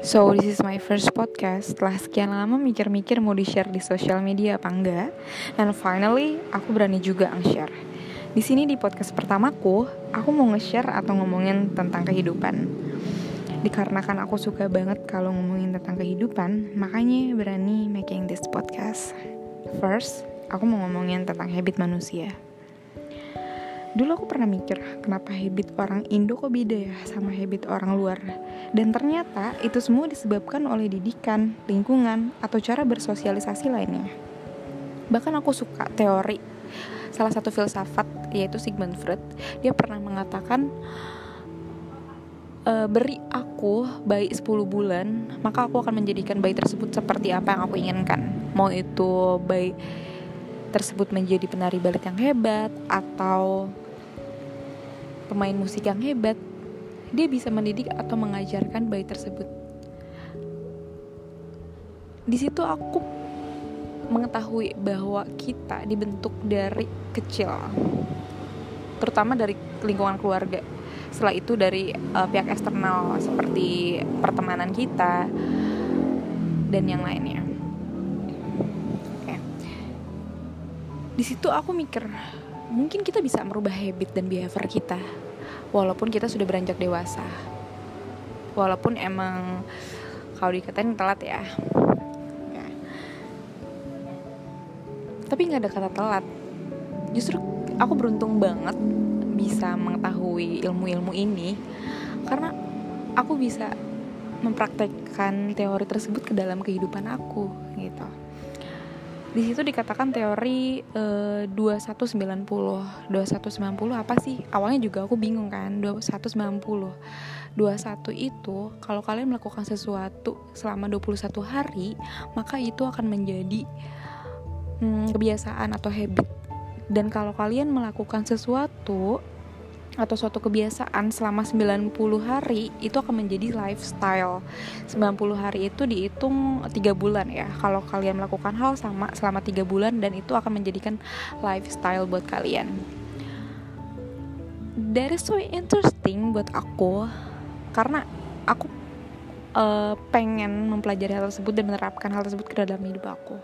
So this is my first podcast. Setelah sekian lama mikir-mikir mau di-share di sosial media apa enggak And finally aku berani juga nge-share. Di sini di podcast pertamaku Aku mau nge-share atau ngomongin tentang kehidupan. Dikarenakan aku suka banget kalau ngomongin tentang kehidupan Makanya berani making this podcast. First, aku mau ngomongin tentang habit manusia Dulu aku pernah mikir, kenapa habit orang Indo kok beda ya sama habit orang luar? Dan ternyata itu semua disebabkan oleh didikan, lingkungan, atau cara bersosialisasi lainnya. Bahkan aku suka teori salah satu filsafat yaitu Sigmund Freud. Dia pernah mengatakan e, beri aku bayi 10 bulan, maka aku akan menjadikan bayi tersebut seperti apa yang aku inginkan. Mau itu bayi tersebut menjadi penari balet yang hebat atau pemain musik yang hebat, dia bisa mendidik atau mengajarkan bayi tersebut. Di situ aku mengetahui bahwa kita dibentuk dari kecil, terutama dari lingkungan keluarga. Setelah itu dari uh, pihak eksternal seperti pertemanan kita dan yang lainnya. Di situ aku mikir, mungkin kita bisa merubah habit dan behavior kita walaupun kita sudah beranjak dewasa. Walaupun emang kalau dikatain telat ya, ya. tapi nggak ada kata telat. Justru aku beruntung banget bisa mengetahui ilmu-ilmu ini karena aku bisa mempraktekkan teori tersebut ke dalam kehidupan aku gitu di situ dikatakan teori uh, 2190 2190 apa sih? Awalnya juga aku bingung kan 2190 21 itu kalau kalian melakukan sesuatu selama 21 hari maka itu akan menjadi hmm, kebiasaan atau habit. Dan kalau kalian melakukan sesuatu atau suatu kebiasaan selama 90 hari itu akan menjadi lifestyle. 90 hari itu dihitung 3 bulan ya. Kalau kalian melakukan hal sama selama 3 bulan dan itu akan menjadikan lifestyle buat kalian. That is so interesting buat aku karena aku uh, pengen mempelajari hal tersebut dan menerapkan hal tersebut ke dalam hidup aku.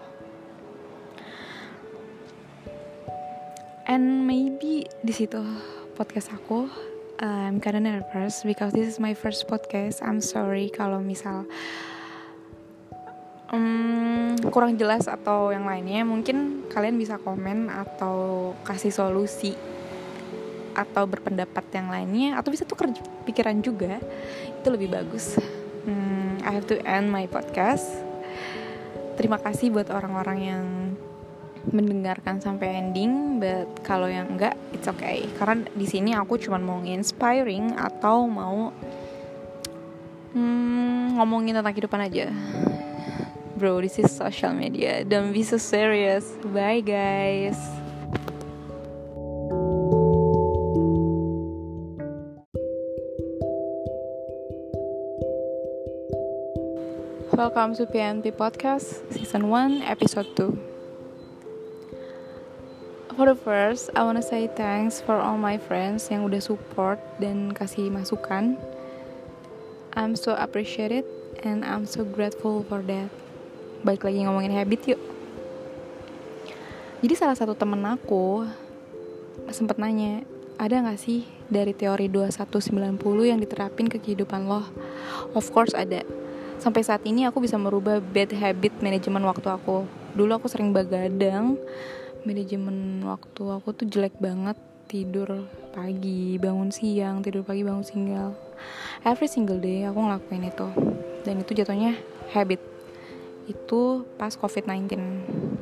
And maybe di situ podcast aku. I'm kinda nervous because this is my first podcast. I'm sorry kalau misal um, kurang jelas atau yang lainnya. Mungkin kalian bisa komen atau kasih solusi atau berpendapat yang lainnya atau bisa tukar pikiran juga. Itu lebih bagus. Hmm, I have to end my podcast. Terima kasih buat orang-orang yang mendengarkan sampai ending, but kalau yang enggak it's okay. Karena di sini aku cuma mau inspiring atau mau hmm, ngomongin tentang kehidupan aja. Bro, this is social media. Don't be so serious. Bye guys. Welcome to PNP Podcast Season 1 Episode 2 For the first, I wanna say thanks for all my friends yang udah support dan kasih masukan. I'm so appreciated and I'm so grateful for that. Baik lagi ngomongin habit yuk. Jadi salah satu temen aku sempat nanya, ada gak sih dari teori 2190 yang diterapin ke kehidupan lo? Of course ada. Sampai saat ini aku bisa merubah bad habit manajemen waktu aku. Dulu aku sering begadang, manajemen waktu aku tuh jelek banget. Tidur pagi bangun siang tidur pagi bangun single. Every single day aku ngelakuin itu. Dan itu jatuhnya habit. Itu pas covid 19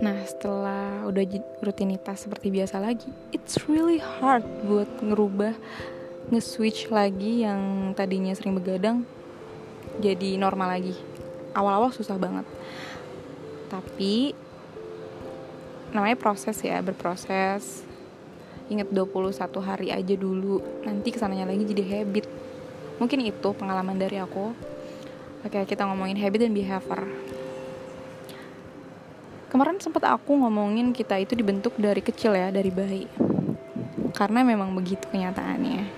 nah setelah udah rutinitas seperti biasa lagi it's really hard buat ngerubah nge-switch lagi yang tadinya sering begadang jadi normal lagi. Awal-awal susah banget. Tapi namanya proses ya berproses. Inget 21 hari aja dulu nanti ke sananya lagi jadi habit. Mungkin itu pengalaman dari aku. Oke kita ngomongin habit dan behavior. Kemarin sempat aku ngomongin kita itu dibentuk dari kecil ya dari bayi. Karena memang begitu kenyataannya.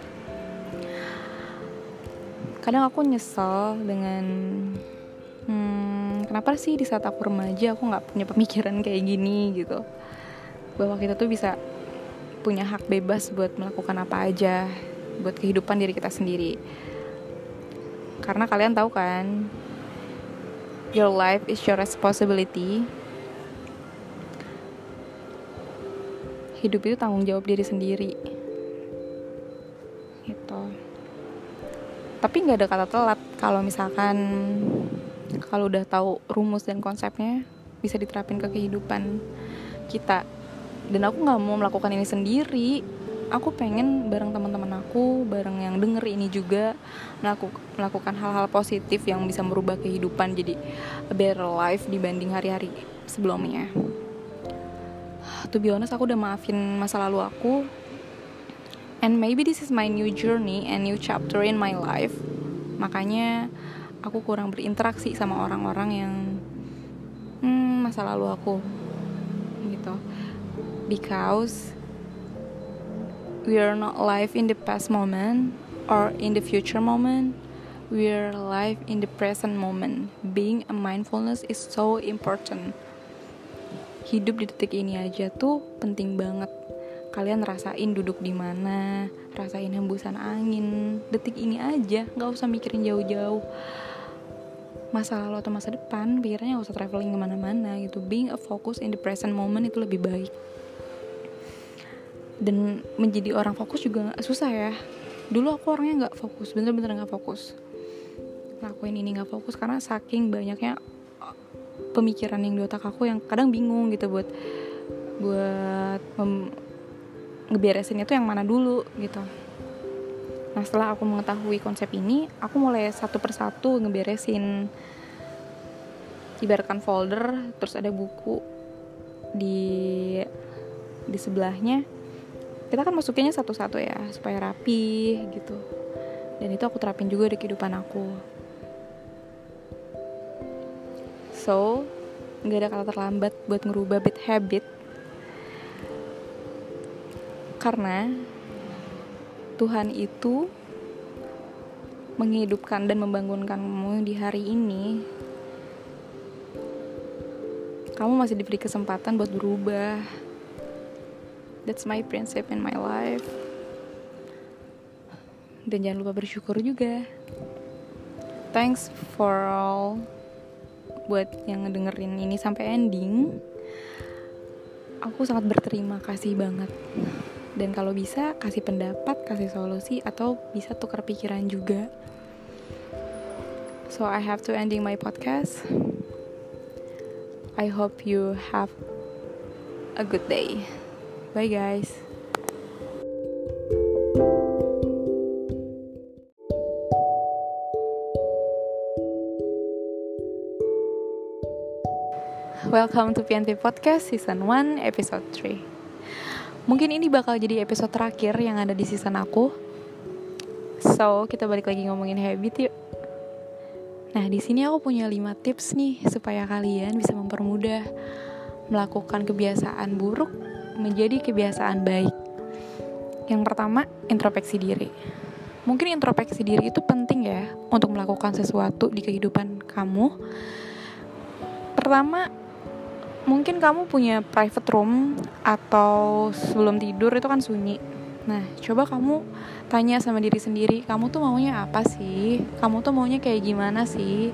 Kadang aku nyesel dengan kenapa sih di saat aku remaja aku nggak punya pemikiran kayak gini gitu? Bahwa kita tuh bisa punya hak bebas buat melakukan apa aja buat kehidupan diri kita sendiri. Karena kalian tahu kan your life is your responsibility. Hidup itu tanggung jawab diri sendiri. Gitu. Tapi nggak ada kata telat kalau misalkan kalau udah tahu rumus dan konsepnya bisa diterapin ke kehidupan kita. Dan aku nggak mau melakukan ini sendiri. Aku pengen bareng teman-teman aku bareng yang denger ini juga melakukan hal-hal positif yang bisa merubah kehidupan jadi a better life dibanding hari-hari sebelumnya. To be honest aku udah maafin masa lalu aku. And maybe this is my new journey and new chapter in my life. Makanya aku kurang berinteraksi sama orang-orang yang hmm, masa lalu aku gitu. Because we are not live in the past moment or in the future moment. We are live in the present moment. Being a mindfulness is so important. Hidup di detik ini aja tuh penting banget. Kalian rasain duduk di mana rasain hembusan angin. Detik ini aja nggak usah mikirin jauh-jauh masa lalu atau masa depan pikirnya nggak usah traveling ke mana-mana gitu. Being a focus in the present moment itu lebih baik. Dan menjadi orang fokus juga gak susah ya. Dulu aku orangnya nggak fokus bener-bener nggak fokus. Lakuin ini nggak fokus karena saking banyaknya pemikiran yang di otak aku yang kadang bingung gitu buat buat ngeberesin itu yang mana dulu gitu nah setelah aku mengetahui konsep ini aku mulai satu persatu ngeberesin ibaratkan folder terus ada buku di di sebelahnya. Kita kan masukinnya satu-satu ya supaya rapi gitu. Dan itu aku terapin juga di kehidupan aku. So nggak ada kata terlambat buat ngerubah bad habit. Karena Tuhan itu menghidupkan dan membangunkanmu di hari ini. Kamu masih diberi kesempatan buat berubah. That's my principle in my life. Dan jangan lupa bersyukur juga. Thanks for all buat yang ngedengerin ini sampai ending. Aku sangat berterima kasih banget dan kalau bisa kasih pendapat kasih solusi atau bisa tukar pikiran juga. So I have to ending my podcast. I hope you have a good day. Bye guys. Welcome to PNT Podcast Season 1 Episode 3 Mungkin ini bakal jadi episode terakhir yang ada di season aku. So, kita balik lagi ngomongin habit yuk. Nah, di sini aku punya 5 tips nih supaya kalian bisa mempermudah melakukan kebiasaan buruk menjadi kebiasaan baik. Yang pertama, introspeksi diri. Mungkin introspeksi diri itu penting ya untuk melakukan sesuatu di kehidupan kamu. Pertama, mungkin kamu punya private room atau sebelum tidur itu kan sunyi. Nah, coba kamu tanya sama diri sendiri, kamu tuh maunya apa sih? Kamu tuh maunya kayak gimana sih?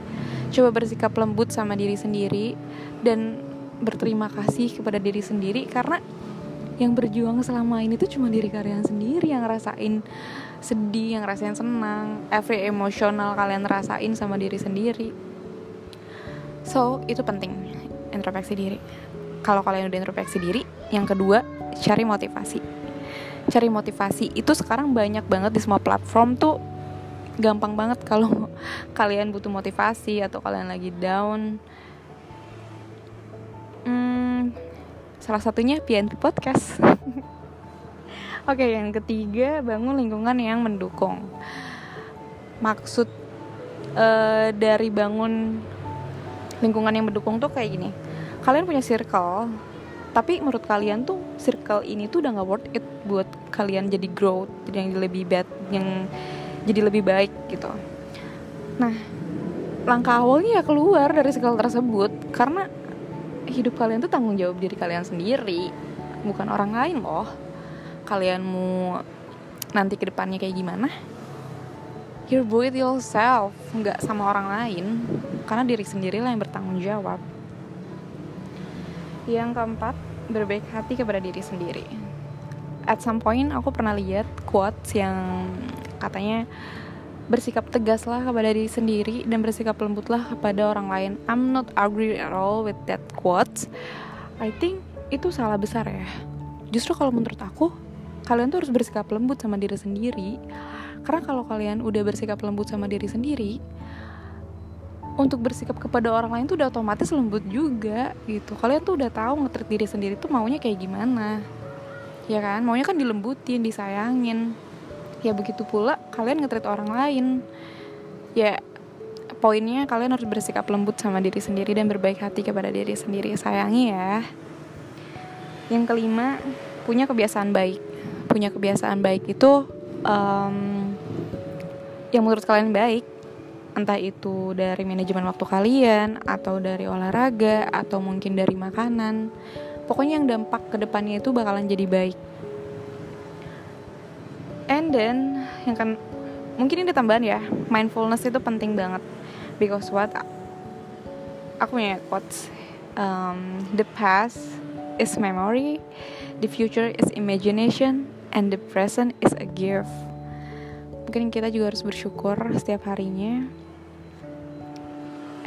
Coba bersikap lembut sama diri sendiri dan berterima kasih kepada diri sendiri karena yang berjuang selama ini tuh cuma diri kalian sendiri yang ngerasain sedih, yang ngerasain senang, every emosional kalian rasain sama diri sendiri. So, itu penting introspeksi diri. Kalau kalian udah introspeksi diri yang kedua cari motivasi. Cari motivasi itu sekarang banyak banget di semua platform tuh. Gampang banget kalau kalian butuh motivasi atau kalian lagi down. Hmm, salah satunya PNP Podcast. Oke, okay, yang ketiga bangun lingkungan yang mendukung. Maksud uh, dari bangun lingkungan yang mendukung tuh kayak gini kalian punya circle tapi menurut kalian tuh circle ini tuh udah gak worth it buat kalian jadi growth yang lebih bad yang jadi lebih baik gitu. Nah langkah awalnya ya keluar dari segala tersebut karena hidup kalian tuh tanggung jawab diri kalian sendiri bukan orang lain loh. Kalian mau nanti ke depannya kayak gimana? You do it yourself nggak sama orang lain karena diri sendirilah yang bertanggung jawab yang keempat berbaik hati kepada diri sendiri at some point aku pernah lihat quotes yang katanya bersikap tegaslah kepada diri sendiri dan bersikap lembutlah kepada orang lain. I'm not agree at all with that quotes. I think itu salah besar ya. Justru kalau menurut aku, kalian tuh harus bersikap lembut sama diri sendiri. Karena kalau kalian udah bersikap lembut sama diri sendiri, untuk bersikap kepada orang lain tuh udah otomatis lembut juga gitu. Kalian tuh udah tahu ngetrit diri sendiri tuh maunya kayak gimana. Ya kan? Maunya kan dilembutin, disayangin ya begitu pula kalian ngetrit orang lain ya poinnya kalian harus bersikap lembut sama diri sendiri dan berbaik hati kepada diri sendiri sayangi ya yang kelima punya kebiasaan baik punya kebiasaan baik itu um, yang menurut kalian baik entah itu dari manajemen waktu kalian atau dari olahraga atau mungkin dari makanan. Pokoknya yang dampak ke depannya itu bakalan jadi baik. And then yang kan mungkin ini tambahan ya mindfulness itu penting banget. Because what aku punya quotes um, the past is memory the future is imagination and the present is a gift. Mungkin kita juga harus bersyukur setiap harinya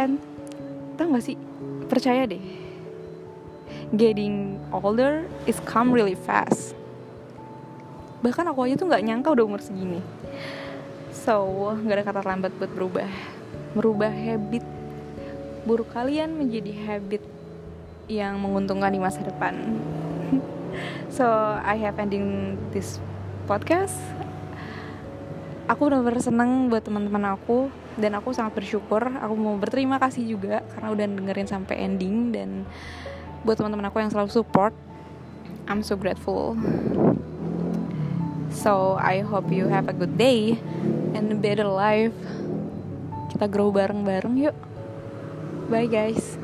and tau gak sih? Percaya deh. Getting older is come really fast. Bahkan aku aja tuh nggak nyangka udah umur segini. So nggak ada kata lambat buat berubah. Merubah habit buruk kalian menjadi habit yang menguntungkan di masa depan. So I have ending this podcast aku benar-benar seneng buat teman-teman aku dan aku sangat bersyukur aku mau berterima kasih juga karena udah dengerin sampai ending dan buat teman-teman aku yang selalu support I'm so grateful So I hope you have a good day and a better life. Kita grow bareng-bareng yuk. Bye guys.